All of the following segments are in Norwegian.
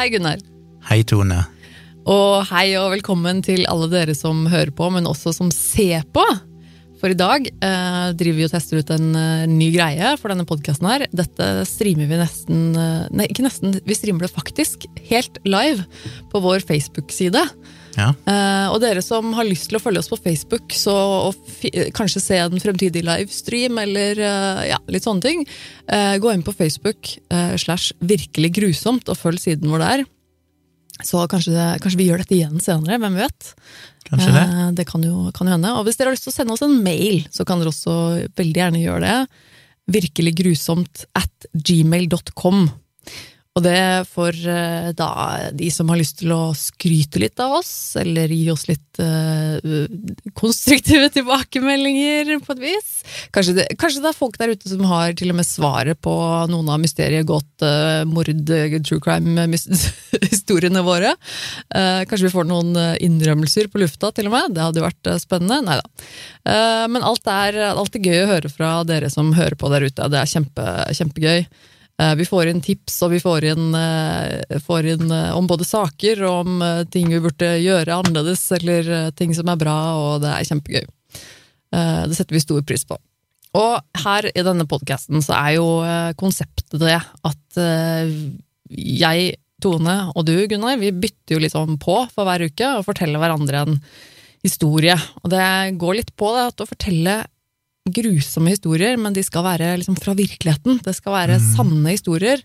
Hei, Gunnar. Hei, Tone. Og hei og velkommen til alle dere som hører på, men også som ser på. For i dag eh, driver vi og tester ut en uh, ny greie for denne podkasten her. Dette streamer vi nesten uh, Nei, ikke nesten, vi streamer det faktisk helt live på vår Facebook-side. Ja. Uh, og dere som har lyst til å følge oss på Facebook, så og kanskje se en fremtidig livestream eller uh, ja, litt sånne ting, uh, gå inn på Facebook slash virkelig grusomt og følg siden vår der. Så kanskje, det, kanskje vi gjør dette igjen senere, hvem vet? Kanskje det. Det kan jo, kan jo hende. Og hvis dere har lyst til å sende oss en mail, så kan dere også veldig gjerne gjøre det. Virkelig grusomt at gmail.com. Og det for eh, da de som har lyst til å skryte litt av oss, eller gi oss litt uh, konstruktive tilbakemeldinger, på et vis. Kanskje det, kanskje det er folk der ute som har til og med svaret på noen av mysteriet gått uh, mord, true crime-historiene våre. Uh, kanskje vi får noen eh, innrømmelser på lufta, til og med. Det hadde jo vært eh, spennende. Nei da. Eh, men alt er, alt er gøy å høre fra dere som hører på der ute. Det er kjempe, kjempegøy. Eh, Vi får inn tips, og vi får inn, eh, får inn eh, om både saker og om ting vi burde gjøre annerledes, eller ting som er bra, og det er kjempegøy. Det setter vi stor pris på. Og her i denne podkasten så er jo konseptet det at jeg, Tone og du, Gunnar, vi bytter jo litt sånn på for hver uke og forteller hverandre en historie. Og det går litt på det at å fortelle grusomme historier, men de skal være liksom fra virkeligheten. Det skal være sanne historier.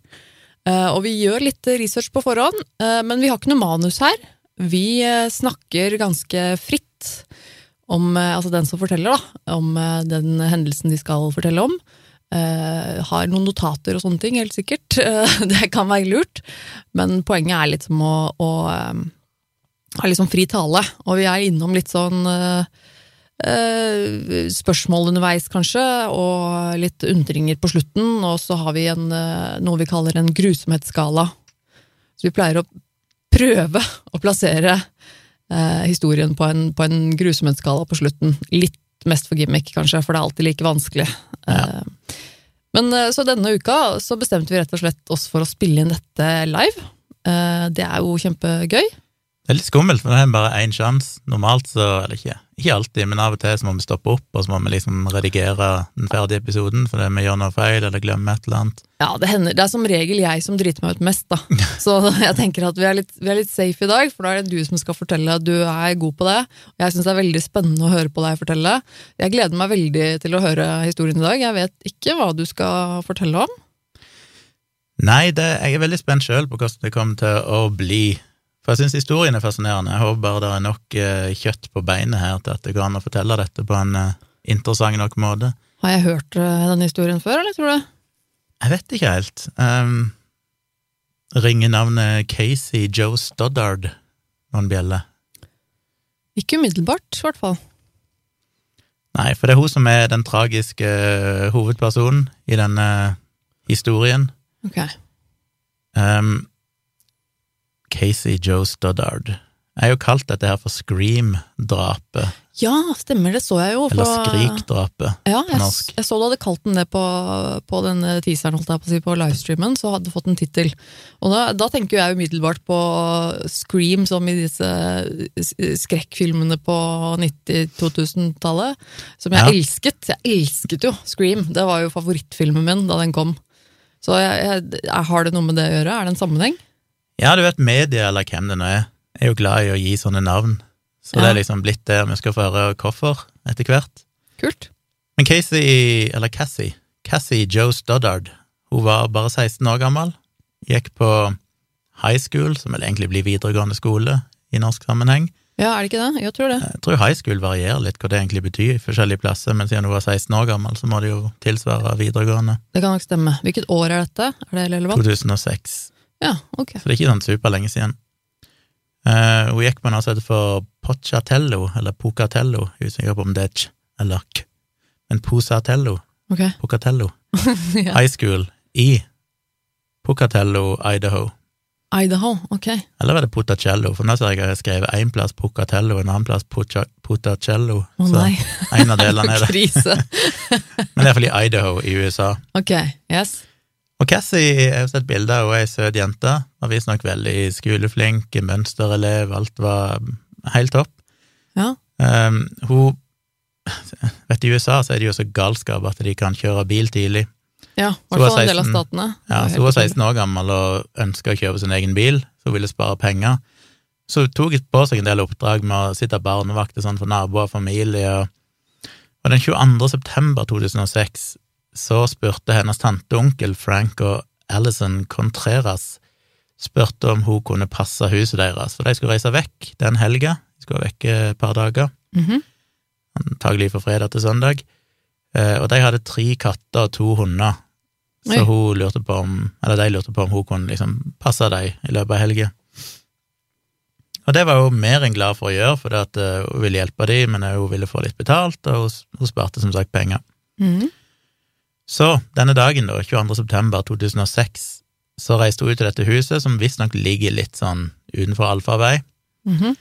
Eh, og vi gjør litt research på forhånd, eh, men vi har ikke noe manus her. Vi eh, snakker ganske fritt om altså den som forteller, da, om den hendelsen de skal fortelle om. Har noen notater og sånne ting, helt sikkert. Det kan være lurt. Men poenget er litt som å, å ha litt sånn fri tale. Og vi er innom litt sånn eh, spørsmål underveis, kanskje, og litt undringer på slutten. Og så har vi en, eh, noe vi kaller en grusomhetsskala. Så vi pleier å prøve å plassere eh, historien på en, på en grusomhetsskala på slutten. Litt mest for gimmick, kanskje, for det er alltid like vanskelig. Ja. Eh, men eh, så denne uka så bestemte vi rett og slett oss for å spille inn dette live. Eh, det er jo kjempegøy. Det er litt skummelt, for det er bare én sjanse. Normalt så, eller ikke, ikke alltid, men av og til så må vi stoppe opp, og så må vi liksom redigere den ferdige episoden fordi vi gjør noe feil eller glemmer et eller annet. Ja, det hender. Det er som regel jeg som driter meg ut mest, da. Så jeg tenker at vi er litt, vi er litt safe i dag, for da er det du som skal fortelle. Du er god på det. Og jeg syns det er veldig spennende å høre på deg fortelle. Jeg gleder meg veldig til å høre historien i dag. Jeg vet ikke hva du skal fortelle om. Nei, det, jeg er veldig spent sjøl på hvordan det kommer til å bli. For jeg syns historien er fascinerende. Jeg håper bare det er nok eh, kjøtt på beinet her til at det går an å fortelle dette på en eh, interessant nok måte. Har jeg hørt eh, denne historien før, eller tror du? Jeg vet ikke helt. Um, ringer navnet Casey Joe Stoddard noen bjeller? Ikke umiddelbart, i hvert fall. Nei, for det er hun som er den tragiske hovedpersonen i denne historien. Ok. Um, Casey Joe Stoddard. Jeg har jo kalt dette her for Scream-drapet, Ja, stemmer, det så jeg jo. eller på- Skrik-drapet. Ja, på norsk. jeg så du hadde kalt den det på, på den teaseren, holdt jeg på å si, på livestreamen, så hadde du fått en tittel. Og da, da tenker jeg umiddelbart på Scream, som i disse skrekkfilmene på 90-2000-tallet, som jeg Ja. elsket. Jeg elsket jo Scream, det var jo favorittfilmen min da den kom. Så jeg, jeg, jeg, har det noe med det å gjøre? Er det en sammenheng? Ja, du vet, media, eller hvem det nå er, er jo glad i å gi sånne navn. Så det er liksom blitt det, vi skal få høre hvorfor etter hvert. Kult. Men Casey, eller Cassie, Cassie Joe Stoddard, hun var bare 16 år gammel, gikk på high school, som vel egentlig blir videregående skole i norsk sammenheng. Ja, er det ikke det? Jeg tror det. Jeg tror high school varierer litt hva det egentlig betyr i forskjellige plasser, men siden hun var 16 år gammel, så må det jo tilsvare videregående. Det kan nok stemme. Hvilket år er dette? Er det relevant? 2006. Ja, ok. Så det er ikke sånn superlenge siden. Uh, hun gikk på noe som heter for Pocatello, eller Pocatello, er usikker på om det er ch eller k, men Posatello, Ok. Pocatello, ja. high school i Pocatello, Idaho. Idaho, ok. Eller var det Potacello? For nå ser jeg jeg har skrevet én plass Pocatello, en annen plass Potacello. Å så en av delene er det. krise. Men det er iallfall i Idaho i USA. Ok, yes. Og Cassie, jeg har sett bilder av er ei søt jente. var visstnok veldig skoleflink, mønsterelev, alt var helt topp. Ja. Um, hun Vet du, I USA så er det jo så galskap at de kan kjøre bil tidlig. Ja, i hvert fall en del av statene. Ja, så hun var utrolig. 16 år gammel og ønska å kjøpe sin egen bil, så hun ville spare penger. Så hun tok på seg en del oppdrag med å sitte barnevakt sånn for naboer og familie. Og, og den 22. september 2006 så spurte hennes tante og onkel Frank og Alison Contreras spurte om hun kunne passe huset deres, for de skulle reise vekk den helga. De skulle være vekke et par dager, Mhm. antagelig fra fredag til søndag. Eh, og de hadde tre katter og to hunder, så hun lurte på om, eller de lurte på om hun kunne liksom passe dem i løpet av helga. Og det var hun mer enn glad for å gjøre, for eh, hun ville hjelpe dem, men hun ville få litt betalt, og hun, sparte som sagt penger. Mhm. Så denne dagen, da, 22. september 2006, så reiste hun ut til dette huset, som visstnok ligger litt sånn utenfor allfarvei. Mm -hmm.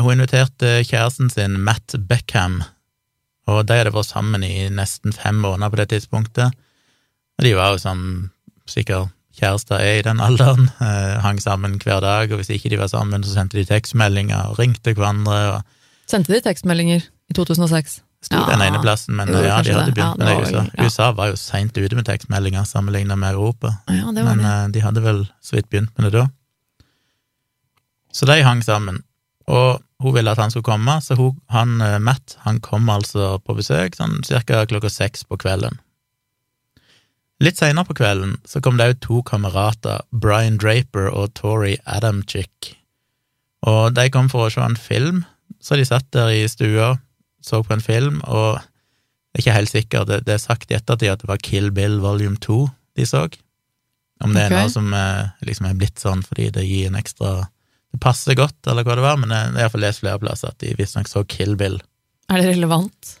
Hun inviterte kjæresten sin, Matt Beckham, og de hadde vært sammen i nesten fem måneder på det tidspunktet. Og de var jo som sikkert kjærester er i den alderen, eh, hang sammen hver dag, og hvis ikke de var sammen, så sendte de tekstmeldinger og ringte hverandre. og Sendte de tekstmeldinger i 2006? Sto den ene plassen, men jo, ja, de hadde det. begynt Ja, med det i USA. ja. USA var jo seint ute med tekstmeldinger sammenlignet med Europa. Ja, Men eh, de hadde vel så vidt begynt med det da. Så de hang sammen, og hun ville at han skulle komme, så hun, han, eh, Matt han kom altså på besøk sånn cirka klokka seks på kvelden. Litt seinere på kvelden så kom det òg to kamerater, Brian Draper og Tori Adamchick, og de kom for å se en film, så de satt der i stua, så på en film, og jeg er ikke helt sikker, det, det er sagt i ettertid at det var Kill Bill volume 2 de så. Om det er noe som er, liksom er blitt sånn fordi det gir en ekstra Det passer godt, eller hva det var, men jeg jeg har iallfall lest flere plasser at de visstnok så Kill Bill. Er det relevant?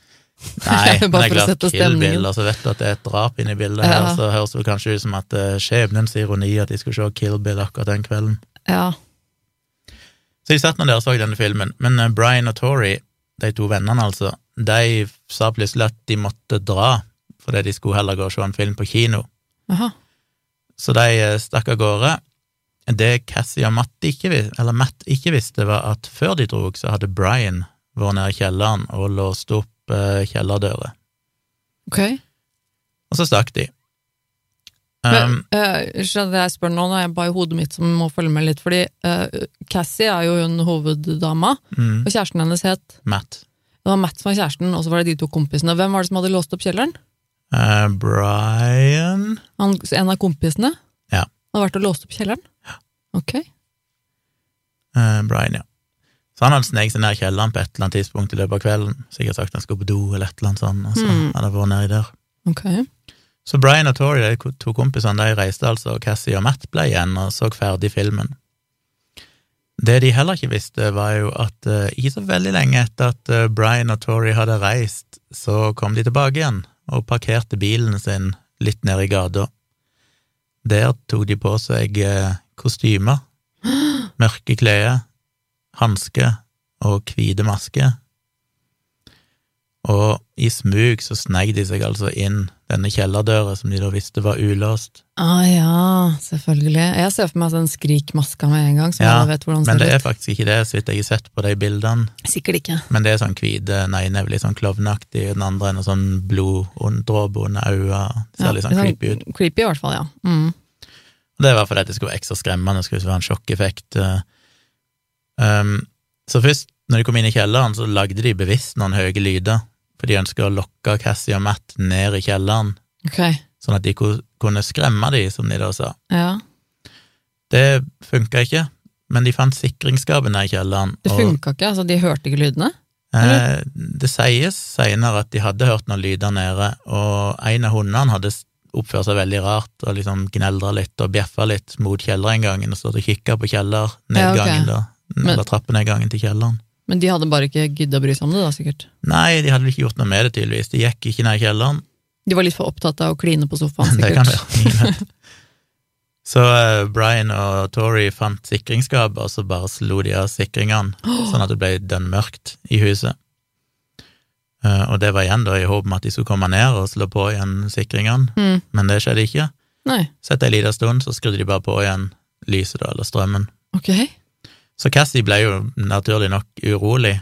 Nei, men det er klart Kill. Bill, og så vet du at det er et drap inni bildet her, så høres det kanskje ut som at er skjebnens ironi at de skulle se Kill Bill akkurat den kvelden. Ja. Så de satt nå der og så denne filmen, men eh, Brian og Tori, de to vennene altså, de sa plutselig at de måtte dra, fordi de skulle heller gå og se en film på kino. Aha. Så de eh, stakk av gårde. Det Cassie og Matt ikke, Matt ikke visste, var at før de drog, så hadde Brian vært nede i kjelleren og låst opp eh, kjellerdører. Ok. Og så stakk de. Men, Um, eh, skjønner jeg spør nå, nå er bare hodet mitt som må følge med litt, fordi uh, Cassie er jo hun hoveddama, mm, og kjæresten hennes het Matt. Det var Matt som var kjæresten, og så var det de to kompisene. Hvem var det som hadde låst opp kjelleren? Uh, Brian Han, en av kompisene? Ja. Hadde vært og låst opp kjelleren? Ja. Ok. Uh, Brian, ja. Så han hadde sneket seg ned i kjelleren på et eller annet tidspunkt i løpet av kvelden. Sikkert sagt han skulle på do eller et eller annet sånt, og så mm. hadde han vært nedi der. Ok. Så Brian og Tori, de to kompisene, de reiste altså, og Cassie og Matt ble igjen og så ferdig filmen. Det de heller ikke visste, var jo at uh, ikke så veldig lenge etter at uh, Brian og Tori hadde reist, så kom de tilbake igjen og parkerte bilen sin litt nede i gata. Der tok de på seg uh, kostymer, mørke klær, hansker og hvite masker. Og i smug så sneik de seg altså inn denne kjellerdøra som de da visste var ulåst. Ah ja, selvfølgelig. Jeg ser for meg den skrikmaska med en gang, så Ja, jeg vet hvordan den Men det er faktisk ikke det, så vidt jeg har sett på de bildene. Sikkert ikke. Men det er sånn hvite, litt sånn klovneaktig, og den andre er noe sånn bloddråpe under øynene. Det ser Ja, litt sånn creepy ut. Creepy i hvert fall, ja. Mm. Det var fordi det skulle være ekstra skremmende, det skulle være en sjokkeffekt. Um, så først, når de kom inn i kjelleren, så lagde de bevisst noen høye lyder, for de ønska å lokke Cassie og Matt ned i kjelleren, okay. sånn at de ku- kunne skremme de, som de da sa. ja. Det funka ikke, men de fant sikringsskapet nede i kjelleren. Det funka ikke, altså de hørte ikke lydene? Eh, det sies senere at de hadde hørt noen lyder nede, og en av hundene hadde oppført seg veldig rart og liksom gneldra litt og bjeffa litt mot kjellerinngangen og stått og kikka på kjellernedgangen, Ja, da, Men- eller trappenedgangen til kjelleren. Men de hadde bare ikke gidda å bry seg om det, da, sikkert. Nei, de hadde vel ikke gjort noe med det, tydeligvis. De gikk ikke ned i kjelleren. De var litt for opptatt av å kline på sofaen, sikkert. det kan være. Så eh, Brian og Tori fant sikringsskapet, og så bare slo de av sikringene, sånn at det ble dønn mørkt i huset. Eh, og det var igjen da i håp om at de skulle komme ned og slå på igjen sikringene, Mm. men det skjedde ikke. Nei. Så etter en liten stund så skrudde de bare på igjen lyset, da, eller strømmen. Ok. Så Cassie ble jo naturlig nok urolig,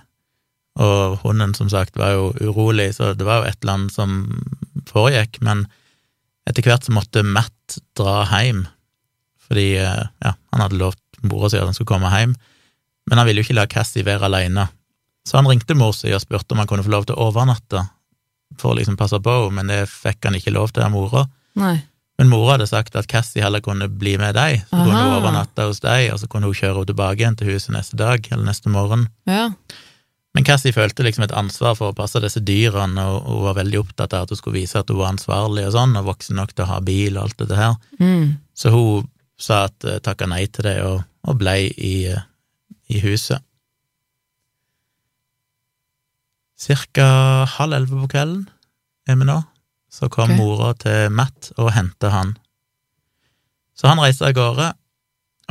og hunden som sagt var jo urolig, så det var jo et eller annet som foregikk, men etter hvert så måtte Matt dra hjem, fordi eh, ja, han hadde lovt mora si at han skulle komme hjem, men han ville jo ikke la Cassie være alene. Så han ringte mor si og spurte om han kunne få lov til å overnatte for å liksom passe på henne, men det fikk han ikke lov til av mora. Nei. Men mora hadde sagt at Cassie heller kunne bli med deg, så kunne hun Aha. overnatte hos deg, og så kunne hun kjøre henne tilbake igjen til huset neste dag, eller neste morgen. Ja. Men Cassie følte liksom et ansvar for å passe disse dyrene, og hun var veldig opptatt av at hun skulle vise at hun var ansvarlig og sånn, og voksen nok til å ha bil og alt dette her. Mm. Så hun sa at uh, takka nei til det, og, og blei i, eh, i huset. Cirka halv elleve på kvelden er vi nå, så kom okay. mora til Matt og henta han. Så han reiste av gårde,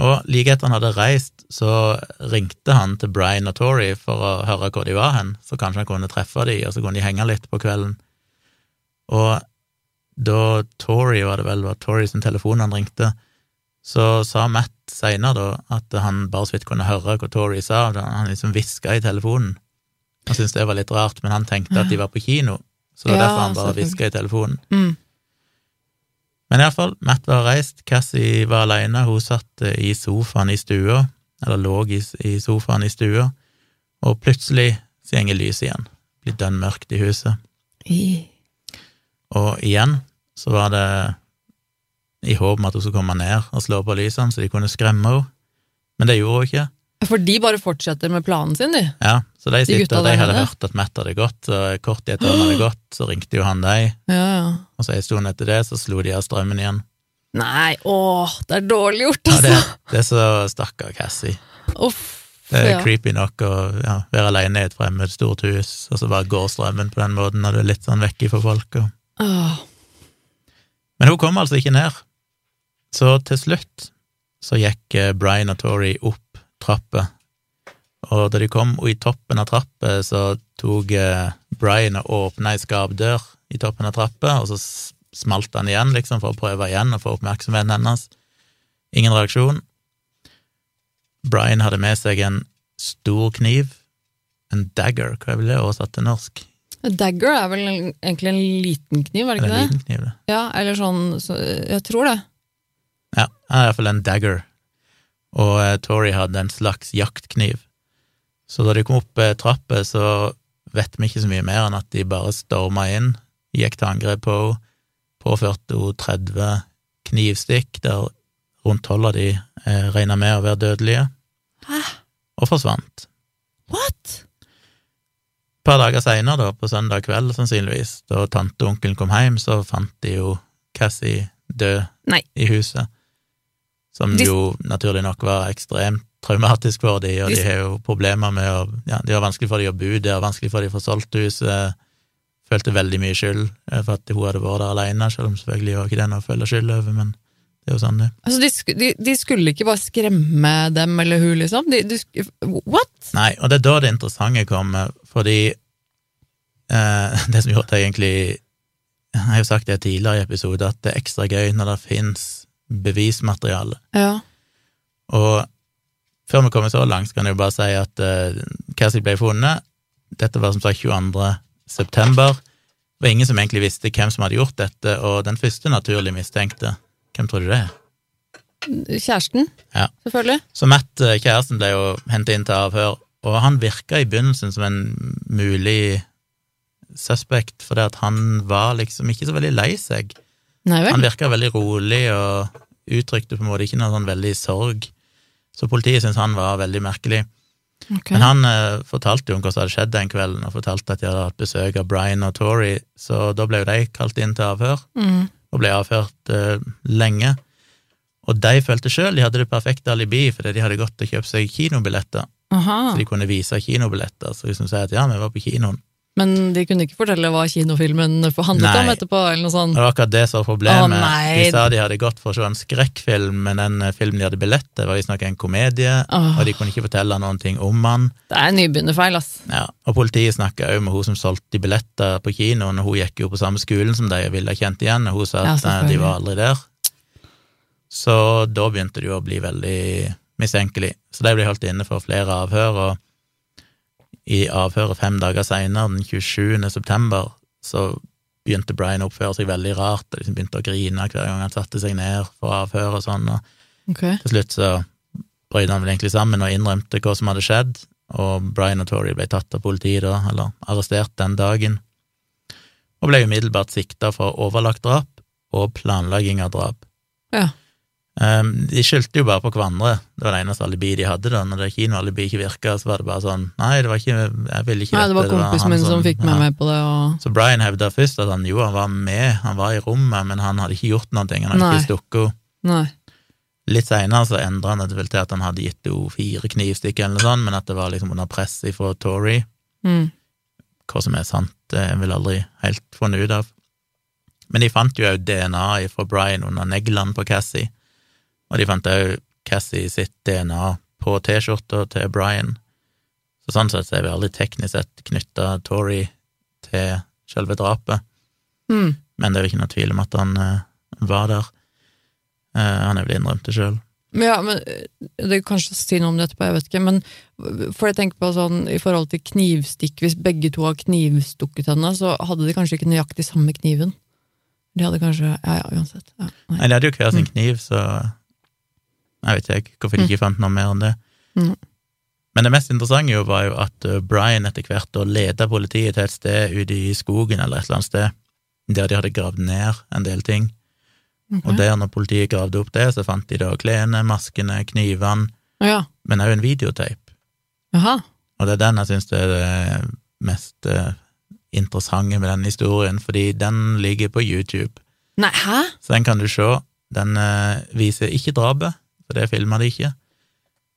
og like etter han hadde reist, så ringte han til Brian og Tori for å høre hvor de var hen, så kanskje han kunne treffe dem, og så kunne de henge litt på kvelden. Og da Tori, var det vel, var Tori sin telefon han ringte, så sa Matt seinere da at han bare så vidt kunne høre hva Tori sa, han liksom hviska i telefonen. Han syntes det var litt rart, men han tenkte at de var på kino, så det var Ja, derfor han bare hviska i telefonen. Mm. Men iallfall, Matt var reist, Cassie var alene, hun satt eh, i sofaen i stua, eller lå i, i sofaen i stua, og plutselig så gjenger lyset igjen, blir dønn mørkt i huset. I. Og igjen så var det i håp om at hun skulle komme ned og slå på lysene, så de kunne skremme henne, men det gjorde hun ikke. For de bare fortsetter med planen sin, de. Ja, så de De sitter, de hadde nede? hørt at Matt hadde gått, og kort tid etter han hadde gått, så ringte jo han deg, Ja, ja. og så en stund etter det så slo de av strømmen igjen. Nei, åh, det er dårlig gjort, Ja, det, altså! det er så stakkar Cassie. Uff. Det er ja. creepy nok å ja, være alene i et fremmed stort hus, og så bare går strømmen på den måten når du er litt sånn vekke fra folk. Og... Åh. Men hun kom altså ikke ned. Så til slutt så gikk eh, Brian og Tori opp trappa, og da de kom i toppen av trappa, så tok eh, Brian og åpna ei skapdør i toppen av trappa, og så smalt han igjen, liksom, for å prøve igjen og få oppmerksomheten hennes. Ingen reaksjon. Brian hadde med seg en stor kniv, en dagger, hva vil det oversatt til norsk? Dagger er vel egentlig en liten kniv, er det ikke det? kniv, det. Ja, eller sånn, så, jeg tror det. Ja, det er iallfall en dagger, og eh, Tori hadde en slags jaktkniv. Så da de kom opp eh, trappa, så vet vi ikke så mye mer enn at de bare storma inn, gikk til angrep på henne, påførte henne 30 knivstikk, der rundt 12 av de eh, regna med å være dødelige, Hæ? og forsvant. What? Et par dager seinere, da, på søndag kveld sannsynligvis, da tante og onkelen kom hjem, så fant de jo Cassie død Nei. i huset. Som De- jo naturlig nok var ekstremt traumatisk for de, og De- de har jo problemer med å Ja, det var vanskelig for dem å bo der, vanskelig for dem å få solgt huset. Følte veldig mye skyld eh, for at hun hadde vært der alene, selv om selvfølgelig var ikke det noe å føle skyld over, men det er jo sånn det Altså, de, de, de skulle ikke bare skremme dem eller hun, liksom? De, de, what? Nei, og det er da det interessante kommer, fordi eh, det som gjorde at jeg egentlig Jeg har jo sagt det tidligere i episode, at det er ekstra gøy når det fins bevismateriale. Ja. Og før vi kommer så langt, så kan jeg jo bare si at uh, Cassie ble funnet. Dette var som sagt 22. september. Det var ingen som egentlig visste hvem som hadde gjort dette, og den første naturlig mistenkte Hvem tror du det er? Kjæresten, Ja. selvfølgelig. Så Matt, eh, kjæresten, ble jo hentet inn til avhør, og han virka i begynnelsen som en mulig suspect, fordi at han var liksom ikke så veldig lei seg. Nei? Han virka veldig rolig og uttrykte på en måte ikke noe sånn veldig sorg, så politiet syntes han var veldig merkelig. Okay. Men han eh, fortalte jo om hva som hadde skjedd den kvelden, og fortalte at de hadde hatt besøk av Brian og Tori, så da ble jo de kalt inn til avhør, Mm. og ble avhørt eh, lenge. Og de følte sjøl de hadde det perfekte alibi, fordi de hadde gått og kjøpt seg kinobilletter, Aha. så de kunne vise kinobilletter, så de kunne si at ja, vi var på kinoen. Men de kunne ikke fortelle hva kinofilmen handlet Nei. om etterpå, eller noe sånt? Det var akkurat det som var problemet. Å, nei. de sa de hadde gått for å se en skrekkfilm, men den eh, filmen de hadde billett til, var visstnok en komedie, Åh. og de kunne ikke fortelle noen ting om den. Det er nybegynnerfeil, ass. Ja, og politiet snakka òg med hun som solgte de billetter på kinoen, og hun gikk jo på samme skolen som de og ville ha kjent igjen, og hun sa at ja, de var aldri der. Så da begynte det jo å bli veldig mistenkelig. Så de ble holdt inne for flere avhør, og i avhøret fem dager seinere, den 27. september, så begynte Brian å oppføre seg veldig rart, og liksom begynte å grine hver gang han satte seg ned for avhør og sånn, og okay. til slutt så brøt han vel egentlig sammen og innrømte hva som hadde skjedd, og Brian og Tory ble tatt av politiet da, eller arrestert den dagen, og ble umiddelbart sikta for overlagt drap og planlegging av drap. Ja. Um, de skyldte jo bare på hverandre, det var det eneste alibi de hadde da, når det kinoalibi ikke virka, så var det bare sånn, nei, det var ikke, jeg ville ikke Nei, det var kompisen min som fikk meg ja. med på det, og Så Brian hevda først at han jo, han var med, han var i rommet, men han hadde ikke gjort noe, han hadde Nei. ikke stukket henne. Litt seinere så endra han det vel til at han hadde gitt henne fire knivstikk eller noe sånt, men at det var liksom under press fra Tory. Mm. Hva som er sant, det jeg vel aldri helt funnet ut av. Men de fant jo òg DNA fra Brian under neglene på Cassie, og de fant òg Cassie sitt DNA på T-skjorta til Brian. Så sånn sett så er vi aldri teknisk sett knytta Tory til selve drapet, Mm. men det er jo ikke noe tvil om at han uh, var der. Uh, han er vel innrømt det sjøl. Ja, men øh, det er kanskje å si noe om det etterpå, jeg vet ikke, men for jeg tenker på sånn i forhold til knivstikk, hvis begge to har knivstukket henne, så hadde de kanskje ikke nøyaktig samme kniven. De hadde kanskje Ja, ja, uansett. Ja, nei. Nei, de hadde jo hver sin kniv, så jeg vet ikke hvorfor de ikke fant noe mer enn det. Mm. Men det mest interessante jo var jo at uh, Brian etter hvert da leda politiet til et sted ute i skogen eller et eller annet sted, der de hadde gravd ned en del ting. Okay. Og der, når politiet gravde opp det, så fant de da klærne, maskene, knivene, Ja. men òg en videotape. Og det er den jeg syns er det mest uh, interessante med den historien, fordi den ligger på YouTube. Nei, hæ? Så den kan du se. Den eh, viser ikke drapet, for det filma de ikke.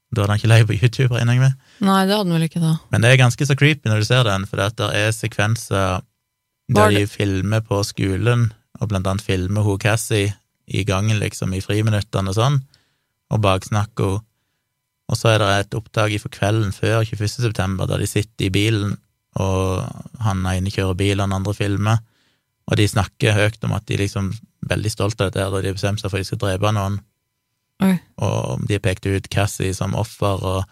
Da hadde han ikke leid på YouTube, regner jeg med. Nei, det hadde han vel ikke da. Men det er ganske så creepy når du ser den, for det er sekvenser der de filmer på skolen, og blant annet filmer hun Cassie i gangen, liksom, i friminuttene og sånn, og baksnakker henne. Og så er det et opptak fra kvelden før 21. september, der de sitter i bilen, og han ene kjører bil, han andre filmer, og de snakker høyt om at de liksom er veldig stolte av dette, og de har bestemt seg for at de skal drepe noen, Oi. og de pekte ut Cassie som offer, og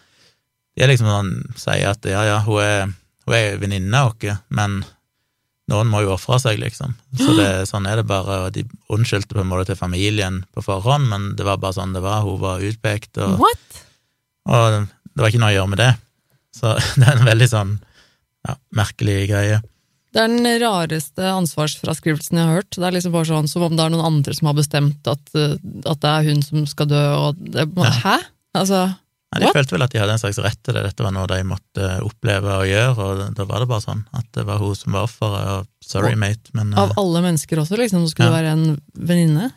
de er liksom sånn, sier at ja, ja, hun er, hun er venninne av oss, men noen må jo ofre seg, liksom. Så det, sånn er det bare, og de unnskyldte på en måte til familien på forhånd, men det var bare sånn det var, hun var utpekt, og, What? og det var ikke noe å gjøre med det. Så det er en veldig sånn, ja, merkelig greie. Det er den rareste ansvarsfraskrivelsen jeg har hørt. Det er liksom bare sånn som om det er noen andre som har bestemt at, uh, at det er hun som skal dø, og det, Hæ? Altså, Nei, de What? følte vel at de hadde en slags rett til det, dette var noe de måtte oppleve og gjøre, og da var det bare sånn, at det var hun som var offeret, og sorry, Og- mate, men av eh, alle mennesker også, liksom, så skulle det være en venninne.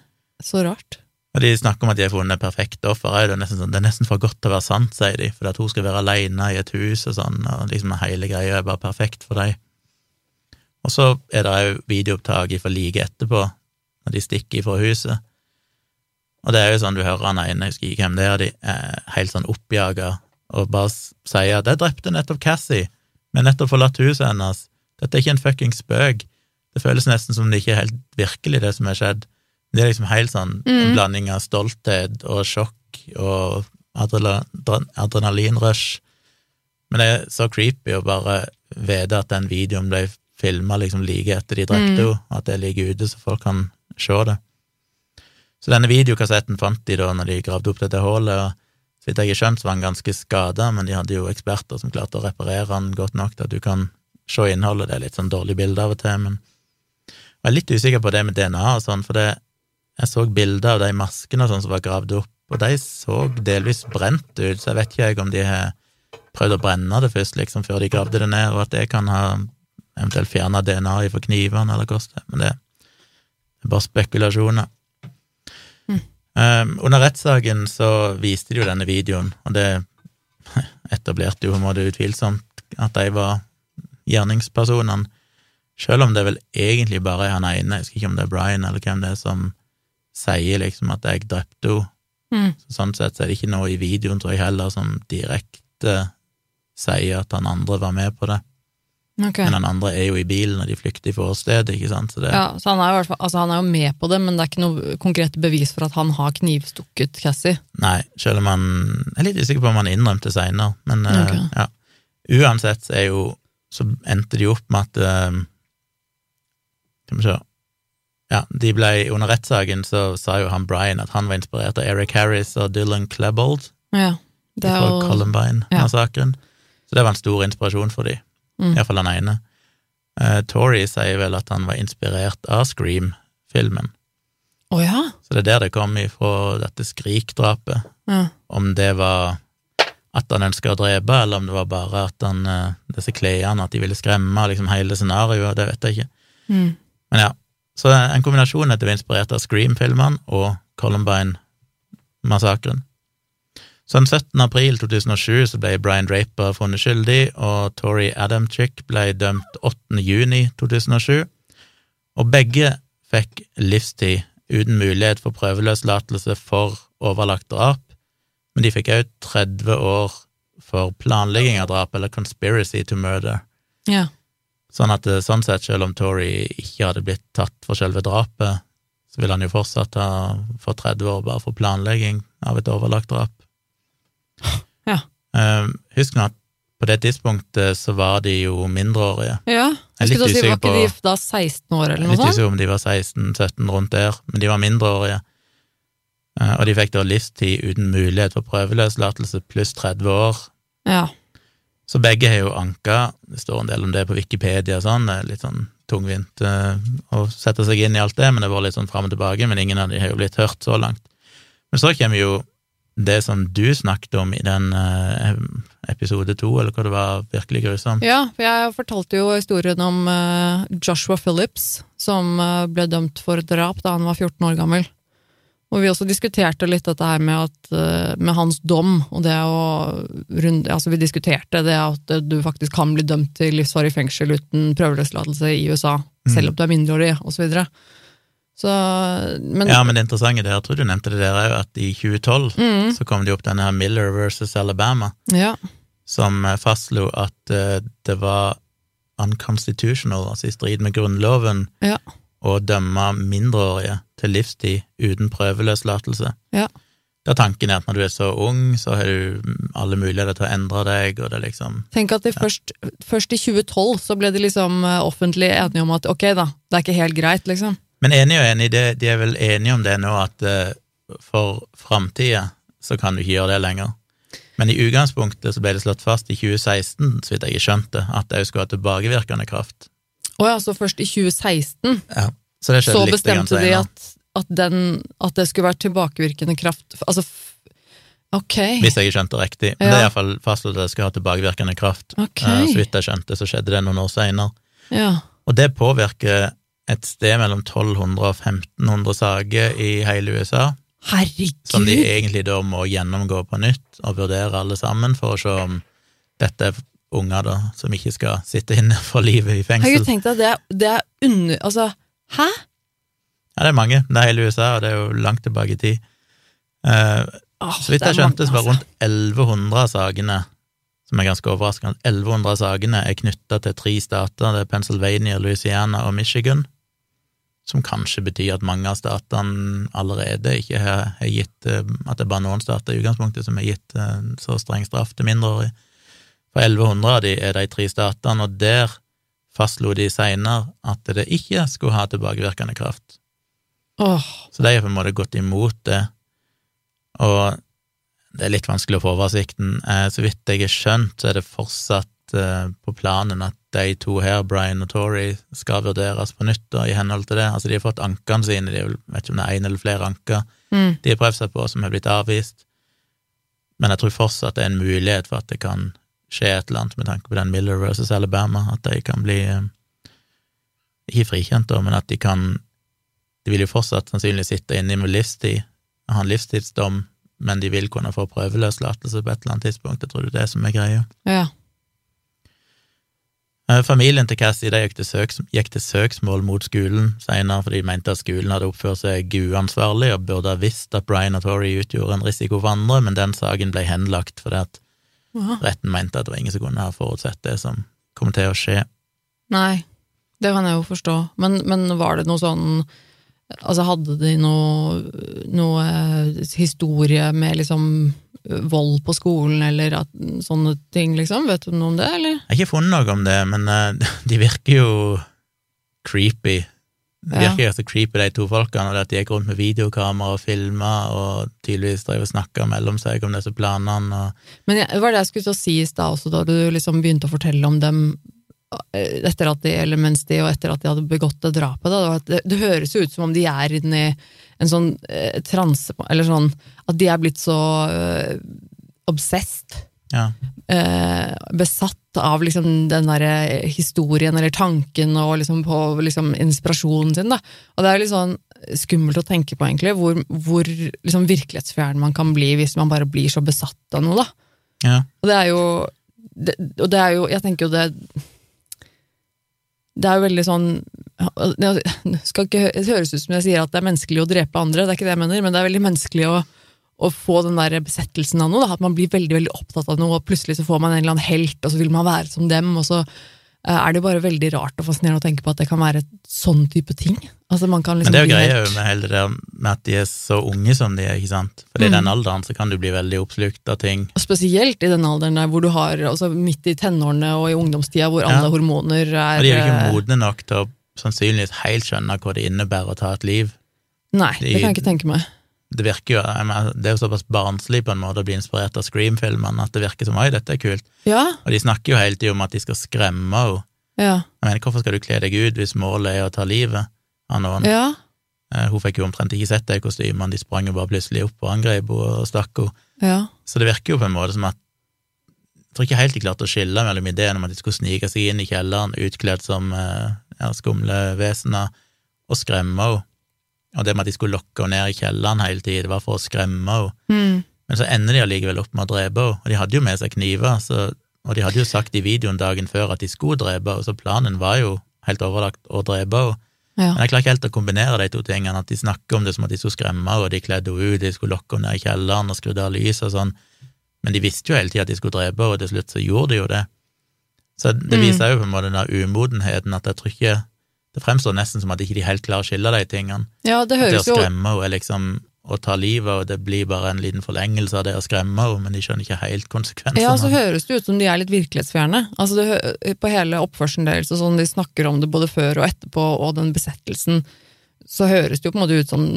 Så rart. Og de snakker om at de har funnet perfekt offer, er det, er nesten sånn, det er nesten for godt til å være sant, sier de, for at hun skal være alene i et hus og sånn, og liksom hele greia er bare perfekt for dem. Og så er det òg videoopptak fra like etterpå, når de stikker fra huset. Og det er jo sånn, du hører han ene, jeg husker ikke hvem det er, de er helt sånn oppjaga, og bare sier at 'jeg drepte nettopp Cassie, men nettopp forlatt huset hennes', dette er ikke en fucking spøk. Det føles nesten som det ikke er helt virkelig, det som har skjedd. Det er liksom helt sånn en Mm. blanding av stolthet og sjokk og adrenalinrush. Men det er så creepy å bare vite at den videoen ble filma liksom like etter de drepte Mm. at det ligger ute så folk kan se det. Så denne videokassetten fant de da når de gravde opp dette hullet, og så vidt jeg har skjønt, så var han ganske skada, men de hadde jo eksperter som klarte å reparere han godt nok til at du kan se innholdet. Det er litt sånn dårlig bilde av og til, men jeg er litt usikker på det med DNA og sånn, for det, jeg så bilder av de maskene og sånn som var gravd opp, og de så delvis brent ut, så jeg vet ikke jeg om de har prøvd å brenne det først, liksom, før de gravde det ned, og at det kan ha eventuelt fjerne DNA fra knivene, eller hvordan det er, men det er bare spekulasjoner. Mm. Um, under rettssaken så viste de jo denne videoen, og det etablerte jo på en måte utvilsomt at de var gjerningspersonene, selv om det vel egentlig bare er han ene, jeg husker ikke om det er Brian eller hvem det er, som sier liksom at jeg drepte henne. Mm. Så sånn sett så er det ikke noe i videoen, tror jeg heller, som direkte sier at han andre var med på det. Ok. men den andre er jo i bilen, og de flykter fra åstedet, ikke sant, så det Ja, så han er, jo altså han er jo med på det, men det er ikke noe konkret bevis for at han har knivstukket Cassie. Nei, selv om han Jeg er litt usikker på om han innrømte seinere, men okay. uh, ja. Uansett så er jo Så endte de opp med at uh, Skal vi se Ja, de ble Under rettssaken så sa jo han Brian at han var inspirert av Eric Harris og Dylan Klebold Ja, det er jo Columbine-massakren. Så det var en stor inspirasjon for de, Mm. iallfall den ene. Uh, Tori sier vel at han var inspirert av Scream-filmen, Oh, ja. så det er der det kom ifra dette Skrik-drapet. ja. Om det var at han ønska å drepe, eller om det var bare at han, eh, disse klærne, at de ville skremme, liksom hele scenarioet, det vet jeg ikke. Mm. Men ja, så en kombinasjon at det var inspirert av Scream-filmene og Columbine-massakren. Så den 17. april 2007 så ble Brian Draper funnet skyldig, og Tori Adamchick ble dømt 8. juni 2007. Og begge fikk livstid uten mulighet for prøveløslatelse for overlagt drap, men de fikk òg 30 år for planlegging av drap, eller conspiracy to murder. ja. Sånn at eh, sånn sett, selv om Tory ikke hadde blitt tatt for selve drapet, så ville han jo fortsatt ha fått 30 år bare for planlegging av et overlagt drap. Ja. Eh, husk nå at på det tidspunktet så var de jo mindreårige. Ja, Jeg litt skulle si, var ikke de da 16 år eller er noe litt sånt? usikker om de var 16-17 rundt der, men de var mindreårige. Eh, Og de fikk da livstid uten mulighet for prøveløslatelse pluss 30 år. Ja. Så begge har jo anka, det står en del om det på Wikipedia og sånn, det er litt sånn tungvint eh, å sette seg inn i alt det, men det var litt sånn fram og tilbake, men ingen av de har jo blitt hørt så langt. Men så kommer jo det som du snakket om i den eh, episode to, eller hva det var, virkelig grusomt. ja, for jeg fortalte jo historien om eh, Joshua Phillips, som eh, ble dømt for drap da han var 14 år gammel. Og vi også diskuterte litt dette her med, at, eh, med hans dom, og det å runde, altså Vi diskuterte det at eh, du faktisk kan bli dømt til livsvarig fengsel uten prøveløslatelse i USA, selv om du er mindreårig, osv. Så, så Men Ja, men det interessante der, jeg tror du nevnte det der òg, at i 2012 Mm, så kom det opp denne her Miller versus Alabama, ja. som eh, fastslo at uh, det var unconstitutional, altså i strid med grunnloven, Ja. å dømme mindreårige til livstid uten prøveløslatelse. Ja. Da tanken er at når du er så ung, så har du alle muligheter til å endre deg, og det liksom Tenk at de først, først i 2012 så ble de liksom eh, offentlig enige om at ok da, det er ikke helt greit, liksom. Men enig og enig, det, de er vel enige om det nå, at eh, for framtida så kan du ikke gjøre det lenger. Men i utgangspunktet så ble det slått fast i 2016, så vidt jeg skjønte, at det skulle ha tilbakevirkende kraft. Å ja, så først i 2016 Så det så grann bestemte de at, at, den, at det skulle være tilbakevirkende kraft Altså, ok. Hvis jeg skjønte riktig. Men Ja. det er iallfall fastslått at det skulle ha tilbakevirkende kraft. Okay. Eh, Så vidt jeg skjønte, så skjedde det noen år seinere. Ja. Og det påvirker et sted mellom 1200 og 1500 saker i hele USA, Herregud. som de egentlig da må gjennomgå på nytt og vurdere alle sammen for å se om dette er unger da, som ikke skal sitte inne for livet i fengsel. Herregud, tenk deg, det er, det er under... Altså, hæ? Ja, det er mange. Det er hele USA, og det er jo langt tilbake i tid. Eh, oh, så vidt jeg skjønte, så var rundt 1100 av sakene, som er ganske overraskende, 1100 av sakene er knytta til tre stater, det er Pennsylvania, Louisiana og Michigan, som kanskje betyr at mange av statene allerede ikke har, har gitt eh, At det er bare noen stater i utgangspunktet som har gitt eh, så streng straff til mindreårige. For 1100 av de er de tre statene, og der fastslo de seinere at det ikke skulle ha tilbakevirkende kraft. Oh. Så de har på en måte gått imot det, og det er litt vanskelig å få oversikten. Eh, så vidt jeg har skjønt, så er det fortsatt på planen at de to her, Brian og Tory, skal vurderes på nytt da, i henhold til det. Altså, de har fått ankene sine, de vet ikke om det er én eller flere anker mm. de har prøvd seg på, som har blitt avvist. Men jeg tror fortsatt det er en mulighet for at det kan skje et eller annet med tanke på den Miller versus Alabama, at de kan bli eh, ikke frikjent, da, men at de kan De vil jo fortsatt sannsynligvis sitte inne med livstid ha en livstidsdom, men de vil kunne få prøveløslatelse på et eller annet tidspunkt. Jeg tror det er det som er greia. Ja. Eh, Familien til Cassie gikk, til søks, gikk til søksmål mot skolen senere, fordi de mente at skolen hadde oppført seg uansvarlig og burde ha visst at Brian og Tori utgjorde en risiko for andre, men den saken ble henlagt fordi at Aha. retten mente at det var ingen som kunne ha forutsett det som kom til å skje. Nei, det kan jeg jo forstå. Men, men var det noe sånn Altså, hadde de noe, noe eh, historie med liksom vold på skolen, eller at, sånne ting, liksom? Vet du noe om det, eller? Jeg har ikke funnet noe om det, men uh, de virker jo creepy. Det Ja. virker jo så creepy, de to folkene, og at de gikk rundt med videokamera og filma, og tydeligvis drev og snakka mellom seg om disse planene. Og... Men det var det jeg skulle til å si i stad også, da du liksom begynte å fortelle om dem etter at de, eller mens de, og etter at de hadde begått det drapet. Da, det, det, høres jo ut som om de er inni en sånn eh, transe, eller sånn at de er blitt så eh, obsessed, Ja. eh, besatt av liksom den derre historien eller tanken og liksom på liksom inspirasjonen sin. Da. Og det er litt sånn skummelt å tenke på, egentlig, hvor, hvor liksom virkelighetsfjern man kan bli hvis man bare blir så besatt av noe. da. ja. Og det er jo det, Og det er jo Jeg tenker jo det Det er jo veldig sånn det, skal ikke, høres ut som jeg sier at det er menneskelig å drepe andre, det er ikke det jeg mener, men det er veldig menneskelig å, å få den der besettelsen av noe. Da, at man blir veldig veldig opptatt av noe, og plutselig så får man en eller annen helt, og så vil man være som dem, og så er det bare veldig rart og fascinerende å tenke på at det kan være sånn type ting. Altså man kan Men liksom det er jo greia med hele det med at de er så unge som de er, ikke sant? For i Mm. den alderen så kan du bli veldig oppslukt av ting. Og Spesielt i den alderen der hvor du har altså midt i tenårene og i ungdomstida hvor alle hormoner er Og de er jo ikke eh, modne nok til å sannsynligvis helt skjønne hva det innebærer å ta et liv. Nei, det kan jeg ikke tenke meg. Det virker jo, det er jo såpass barnslig på en måte å bli inspirert av Scream-filmene at det virker som oi, dette er kult. Ja, Og de snakker jo hele tida om at de skal skremme henne. ja, Jeg mener, hvorfor skal du kle deg ut hvis målet er å ta livet av noen? ja. Eh, Hun fikk jo omtrent ikke sett de kostymene, de sprang jo bare plutselig opp og angrep henne og stakk henne. ja. Så det virker jo på en måte som at jeg tror ikke helt de klarte å skille mellom ideen om at de skulle snike seg inn i kjelleren utkledd som eh, ja, skumle vesener og skremme henne. Og det med at de skulle lokke henne ned i kjelleren hele tiden, det var for å skremme henne. Mm. Men så ender de allikevel opp med å drepe henne, og de hadde jo med seg kniver, så, og de hadde jo sagt i videoen dagen før at de skulle drepe henne, så planen var jo helt overlagt å drepe henne. ja. Men jeg klarer ikke helt å kombinere de to tingene, at de snakker om det som at de skulle skremme henne, og de kledde henne ut, de skulle lokke henne ned i kjelleren og skrudde av lyset og sånn, men de visste jo hele tida at de skulle drepe henne, og til slutt så gjorde de jo det. Så det Mm. viser jo på en måte den umodenheten, at jeg tror ikke Det fremstår nesten som at ikke de helt klarer å skille de tingene. ja, det høres At det å skremme henne er liksom å ta livet, og det blir bare en liten forlengelse av det å skremme henne, men de skjønner ikke helt konsekvensene. ja, så høres det ut som de er litt virkelighetsfjerne. Altså det, på hele oppførselen deres, og sånn de snakker om det både før og etterpå, og den besettelsen, så høres det jo på en måte ut som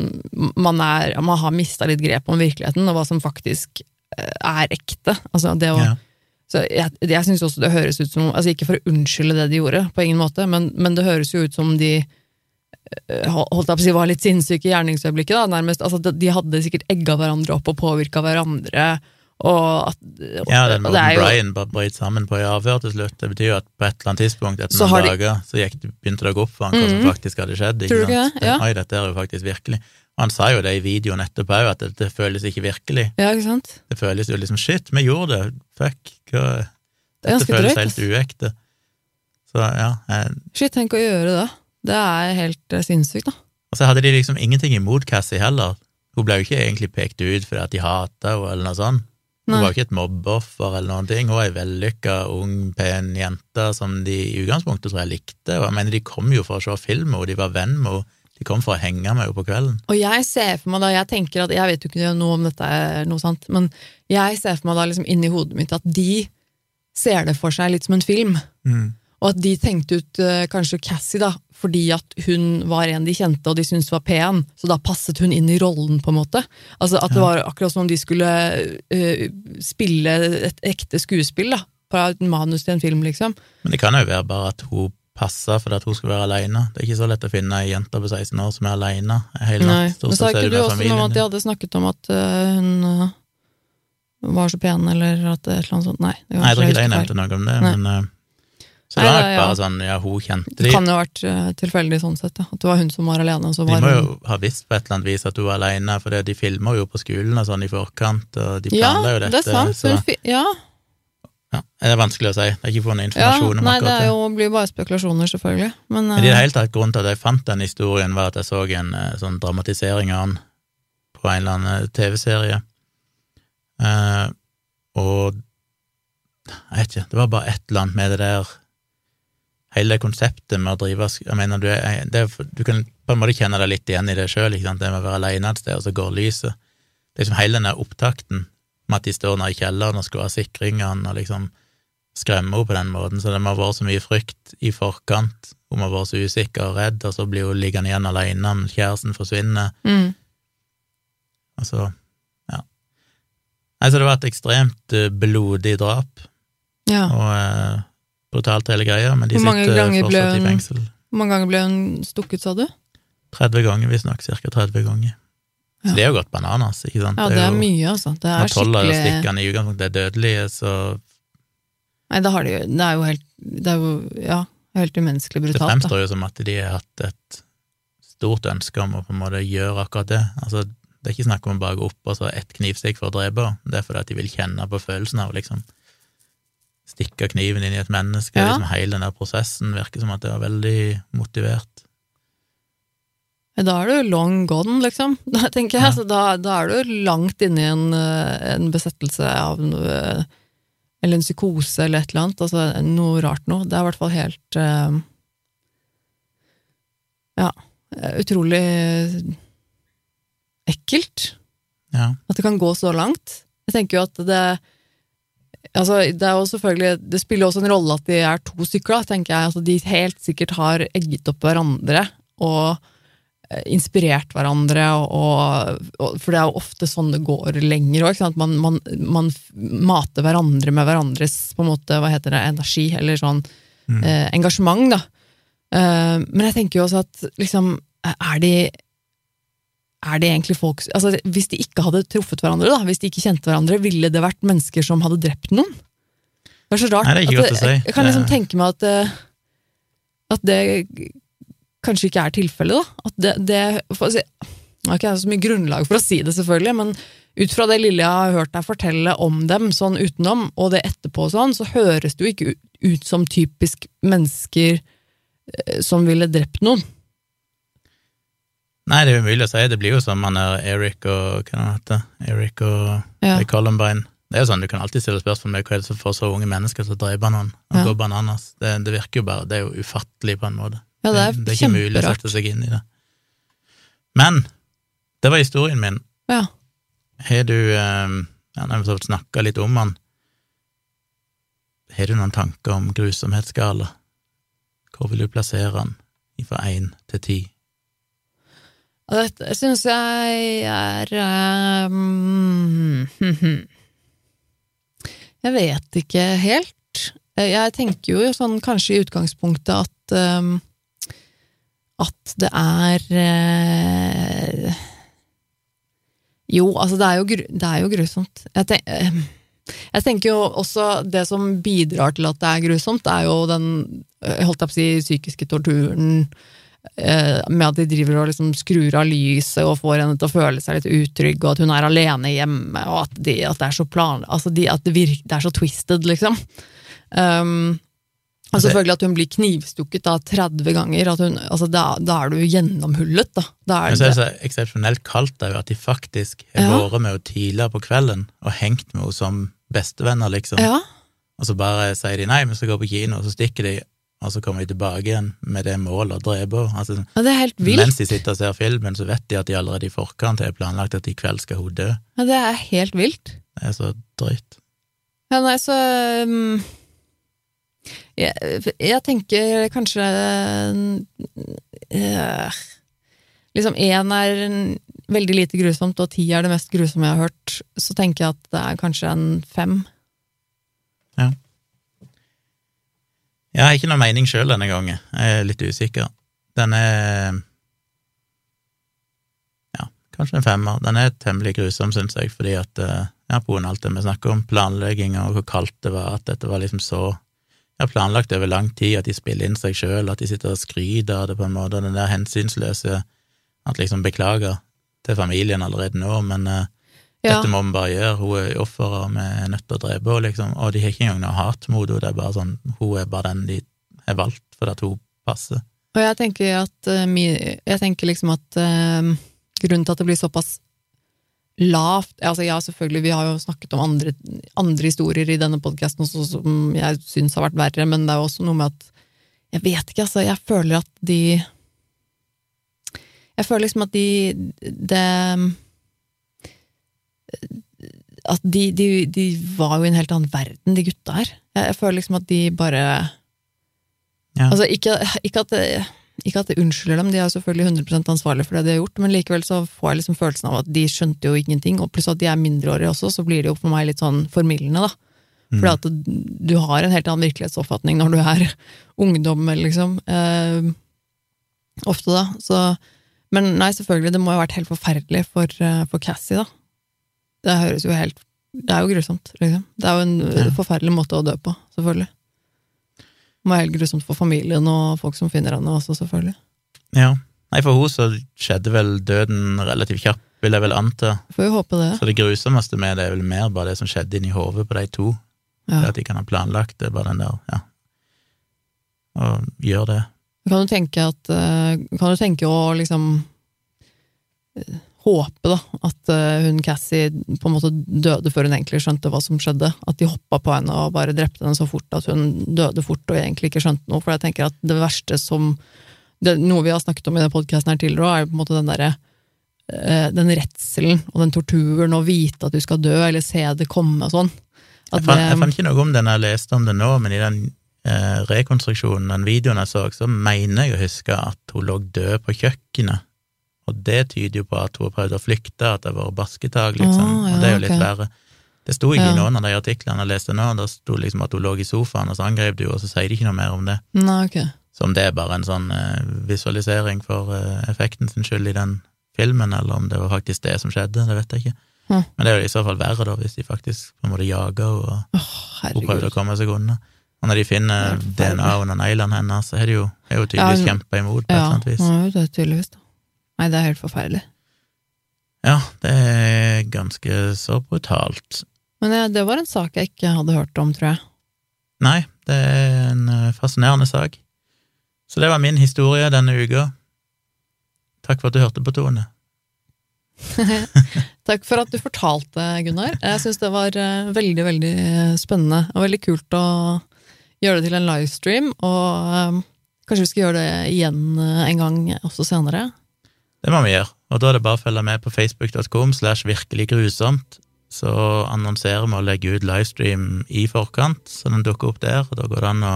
man, er, man har mista litt grep om virkeligheten, og hva som faktisk eh, er ekte. Altså det å Ja. Så jeg, jeg syns også det høres ut som altså Ikke for å unnskylde det de gjorde, på ingen måte, men, men det høres jo ut som de eh, holdt jeg på å si var litt sinnssyke i gjerningsøyeblikket. da, nærmest, altså De hadde sikkert egga hverandre opp og påvirka hverandre. Og at, og, Ja, den og Brian brøt sammen på i avhør til slutt, det betyr jo at på et eller annet tidspunkt etter Så noen de- dager så gikk, begynte det å gå opp for han hva som Mhm. faktisk hadde skjedd. Ikke sant? det? Ja. Oi, dette er jo faktisk virkelig. Og han sa jo det i videoen etterpå òg, at det, det føles ikke virkelig. Ja, ikke sant? Det føles jo liksom shit, vi gjorde det, fuck, hva Det Dette det føles drøyt. helt uekte. Så ja, jeg, Shit, tenk å gjøre det. Det er helt eh, sinnssykt, da. Og så hadde de liksom ingenting imot Cassie heller. Hun ble jo ikke egentlig pekt ut fordi at de hata henne, eller noe sånt. Hun Nei. var ikke et mobbeoffer eller noen ting. Hun var ei vellykka, ung, pen jente som de i utgangspunktet tror jeg likte. Og jeg mener, de kom jo for å se film med henne, de var venn med henne, de kom for å henge med henne på kvelden. Og jeg ser for meg da, jeg tenker at, jeg vet jo ikke noe om dette er noe sant, men jeg ser for meg da liksom inni hodet mitt at de ser det for seg litt som en film. Mm. Og at de tenkte ut eh, kanskje Cassie da, fordi at hun var en de kjente og de syntes var pen, så da passet hun inn i rollen, på en måte. Altså At det var akkurat som om de skulle eh, spille et ekte skuespill da, fra et manus til en film, liksom. Men det kan jo være bare at hun passa fordi at hun skulle være aleine. Det er ikke så lett å finne ei jente på 16 år som er aleine hele natt. Men sa ikke du også noe om at de hadde snakket om at uh, hun uh, var så pen, eller at et eller annet sånt? Nei. Det, Nei, jeg tror ikke de nevnte noe om det, Nei. men eh, Så Nei, det var det- nok ja. bare sånn, ja, hun kjente Det kan jo ha vært eh, tilfeldig sånn sett, ja. at det var hun som var alene. Og så var De må hun... jo ha visst på et eller annet vis at hun var alene, for de filmer jo på skolen og sånn i forkant, og de Ja, jo dette. det er sant. så Hun fi- ja, ja, det er vanskelig å si. Det er ikke funnet ja, informasjon om nei, det akkurat det. jo, blir jo bare spekulasjoner, selvfølgelig. Men, Men i det eh, hele tatt, grunnen til at jeg fant den historien, var at jeg så en uh, sånn dramatisering av den på en eller annen TV-serie. uh, og jeg vet ikke, det var bare et eller annet med det der hele konseptet med å drive Jeg mener, du, er, det, du kan på en måte kjenne deg litt igjen i det sjøl, det med å være alene et sted, og så går lyset. Det er liksom hele den der opptakten med at de står nede i kjelleren og skal ha sikringene, og liksom skremme henne på den måten, så det må ha vært så mye frykt i forkant. Hun må ha vært så usikker og redd, og så blir hun liggende igjen alene, men kjæresten forsvinner. Mm. Og så, ja. Altså, det var et ekstremt eh, blodig drap, Ja. og eh, brutalt hele greia, men de sitter fortsatt i fengsel. Hvor mange ganger ble hun stukket, sa du? 30 ganger, visstnok. Cirka 30 ganger. Så det er jo godt bananas, ikke sant? Ja, det er jo, mye, altså. Det er Når tolv av skikkelig stikkene i utgangspunktet er dødelige, så Nei, det, har de, det er jo helt Det er jo, ja, helt umenneskelig det brutalt. Da. fremstår jo som at de har hatt et stort ønske om å på en måte gjøre akkurat det. Altså, det er ikke snakk om å bare gå opp og så ett knivstikk for å drepe henne, det er fordi at de vil kjenne på følelsen av liksom stikke kniven inn i et menneske. Ja. Liksom hele den der prosessen virker som at det var veldig motivert. Da er du long gone, liksom, da, tenker jeg. Ja. Så da, da er du langt inne i en, eh, en besettelse av noe Eller en psykose eller et eller annet. Altså noe rart noe. Det er i hvert fall helt uh, Ja, utrolig ekkelt. Ja. At det kan gå så langt. Jeg tenker jo at det Altså, det er jo selvfølgelig Det spiller også en rolle at de er to stykker, da, tenker jeg. Altså, de helt sikkert har egget opp hverandre og eh, inspirert hverandre, og, og, for det er jo ofte sånn det går lenger òg. Man, man, man mater hverandre med hverandres på en måte, hva heter det, energi, eller sånn Mm. eh, engasjement, da. Eh, men jeg tenker jo også at liksom, er de er det egentlig folk altså Hvis de ikke hadde truffet hverandre, da, hvis de ikke kjente hverandre, ville det vært mennesker som hadde drept noen? Det er så rart. Nei, det er ikke godt å si. Jeg, jeg kan liksom tenke meg at, eh, at det kanskje ikke er tilfellet, da. At det, det for, Nå har ikke jeg så mye grunnlag for å si det, selvfølgelig, men ut fra det lille jeg har hørt deg fortelle om dem, sånn utenom, og det etterpå sånn, så høres det jo ikke ut, ut som typisk mennesker eh, som ville drept noen. Nei, det er umulig å si. Det blir jo som han er Eric og Hva han heter Eric og Ja. Columbine. Det er jo sånn, Du kan alltid stille spørsmål med hva er det som får så unge mennesker til å drepe noen og Ja. gå bananas. Det, det virker jo bare Det er jo ufattelig, på en måte. Ja, det er, det er ikke mulig å sette seg inn i det. Men det var historien min. Ja. Har du eh, ja, Når vi snakka litt om han. Har du noen tanker om grusomhetsskala? Hvor vil du plassere han fra én til ti? Og dette syns jeg er um, Jeg vet ikke helt. Jeg tenker jo sånn kanskje i utgangspunktet at um, at det er uh, Jo, altså det er jo, det er jo grusomt. Jeg, ten, uh, jeg tenker jo også det som bidrar til at det er grusomt, er jo den eh, holdt jeg på å si, psykiske torturen eh, med at de driver og liksom skrur av lyset og får henne til å føle seg litt utrygg, og at hun er alene hjemme, og at, de, at det er så plan... Altså de, at det, virker, det er så twisted, liksom. Um, og Altså- selvfølgelig at hun blir knivstukket da 30 ganger. At hun, altså da, da er du gjennomhullet, da. da er Men så er det, det så eksepsjonelt kaldt da, at de faktisk har Ja. vært med henne tidligere på kvelden og hengt med henne som bestevenner, liksom. ja, Og så bare sier de nei, vi skal gå på kino, og så stikker de, og så kommer de tilbake igjen med det målet å drepe. Altså, ja, det er helt vilt. mens de sitter og ser filmen, så vet de at de allerede i forkant har planlagt at i kveld skal hun dø. Ja, det er helt vilt. Det er så drøyt. Ja, nei, så um, jeg, jeg tenker kanskje uh, Liksom én er veldig lite grusomt, og ti er det mest grusomme jeg har hørt. Så tenker jeg at det er kanskje en fem. Jeg har ikke noe mening sjøl denne gangen, jeg er litt usikker. Den er ja, kanskje en femmer. Den er temmelig grusom, syns jeg, fordi at eh, ja, på av alt det vi snakker om, planlegging og hvor kaldt det var, at dette var liksom så ja, planlagt over lang tid, at de spiller inn seg sjøl, at de sitter og skryter av det på en måte, den der hensynsløse At liksom beklager til familien allerede nå, men eh, Ja, dette må vi bare gjøre, hun er offer, og vi er nødt til å drepe henne, liksom. Og de har ikke engang noe hat mot henne, det er bare sånn, hun er bare den de har valgt fordi at hun passer. og jeg tenker at uh, Jeg tenker liksom at uh, grunnen til at det blir såpass lavt altså Ja, selvfølgelig, vi har jo snakket om andre, andre historier i denne podkasten som jeg syns har vært verre, men det er jo også noe med at Jeg vet ikke, altså. Jeg føler at de Jeg føler liksom at de det At de, de, de var jo i en helt annen verden, de gutta her. Jeg, jeg føler liksom at de bare Ja. Altså, ikke, ikke, at det, ikke at det unnskylder dem, de er selvfølgelig 100% ansvarlige for det de har gjort, men likevel så får jeg liksom følelsen av at de skjønte jo ingenting, og pluss at de er mindreårige også, så blir det jo for meg litt sånn formildende, da. Fordi at du har en helt annen virkelighetsoppfatning når du er ungdom, liksom. Eh, ofte, da. Så, men nei, selvfølgelig, det må jo ha vært helt forferdelig for, eh, for Cassie, da. Det høres jo helt Det er jo grusomt, liksom. Det er jo en Ja. forferdelig måte å dø på, selvfølgelig. Det må være helt grusomt for familien og folk som finner henne også, selvfølgelig. Ja. Nei, for henne så skjedde vel døden relativt kjapt, vil jeg vel anta. Får jo håpe det. Så det grusomste med det er vel mer bare det som skjedde inni hodet på de to. Det Ja. at de kan ha planlagt det, bare den der, ja. Og gjør det. Kan du tenke at eh, Kan du tenke å liksom eh, håpe, da, at eh, hun Cassie på en måte døde før hun egentlig skjønte hva som skjedde? At de hoppa på henne og bare drepte henne så fort at hun døde fort og egentlig ikke skjønte noe? For jeg tenker at det verste som det, Noe vi har snakket om i den podkasten her tidligere er på en måte den derre eh, den redselen og den torturen og vite at du skal dø, eller se det komme og sånn. Jeg jeg fant ikke noe om den jeg leste om det nå, men i den eh, rekonstruksjonen, den videoen jeg så, så mener jeg å huske at hun lå død på kjøkkenet. Og det tyder jo på at hun har prøvd å flykte, at det har vært basketak, liksom. Ah, ja, og det er jo litt okay. verre. Det sto ikke Ja. i noen av de artiklene jeg leste nå, da sto liksom at hun lå i sofaen, og så angrep du henne, og så sier de ikke noe mer om det. Nei, okay. Så om det er bare en sånn eh, visualisering for eh, effekten sin skyld i den filmen, eller om det var faktisk det som skjedde, det vet jeg ikke. Hm. Men det er jo i så fall verre, da, hvis de faktisk på en måte jager henne og oh, hun prøvde å komme seg unna. Og når de finner er DNA under neglene hennes, så er det jo, er jo tydeligvis Ja, kjempa imot på et eller annet vis. Ja, det er tydeligvis. da. Nei, det er helt forferdelig. Ja, det er ganske så brutalt. Men det var en sak jeg ikke hadde hørt om, tror jeg. Nei, det er en eh, fascinerende sak. Så det var min historie denne uka. Takk for at du hørte på, Tone. Takk for at du fortalte, Gunnar. Jeg syns det var eh, veldig, veldig spennende og veldig kult å gjøre det til en livestream. Og um, kanskje vi skal gjøre det igjen en gang også senere. Det må vi gjøre, og da er det bare å følge med på facebook.com slash virkelig grusomt. Så annonserer vi og legger ut livestream i forkant, så den dukker opp der, og da går det an å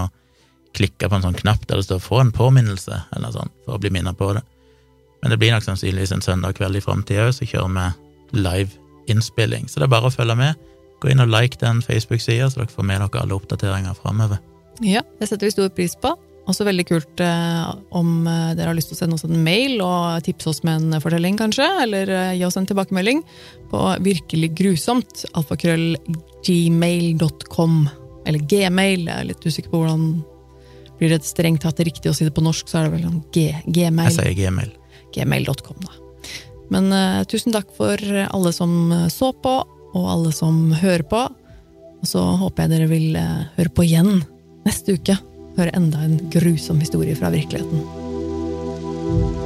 klikke på en sånn knapp der det står 'få en påminnelse', eller noe sånt, for å bli minnet på det. Men det blir nok sannsynligvis en søndag kveld i framtida òg, så kjører vi live innspilling. Så det er bare å følge med. Gå inn og like den Facebook-sida, så dere får med dere alle oppdateringer framover. Ja, det setter vi stor pris på. Også veldig kult eh, om eh, dere har lyst til å sende oss en mail og tipse oss med en fortelling, kanskje, eller eh, gi oss en tilbakemelding på virkelig grusomt, Alfakrøllgmail.com. eller gmail, jeg er litt usikker på hvordan blir det strengt tatt riktig å si det på norsk, så er det vel en g, gmail, Jeg sier gmail. gmail.com da. Men eh, tusen takk for alle som eh, så på, og alle som hører på, og så håper jeg dere vil eh, høre på igjen neste uke høre enda en grusom historie fra virkeligheten.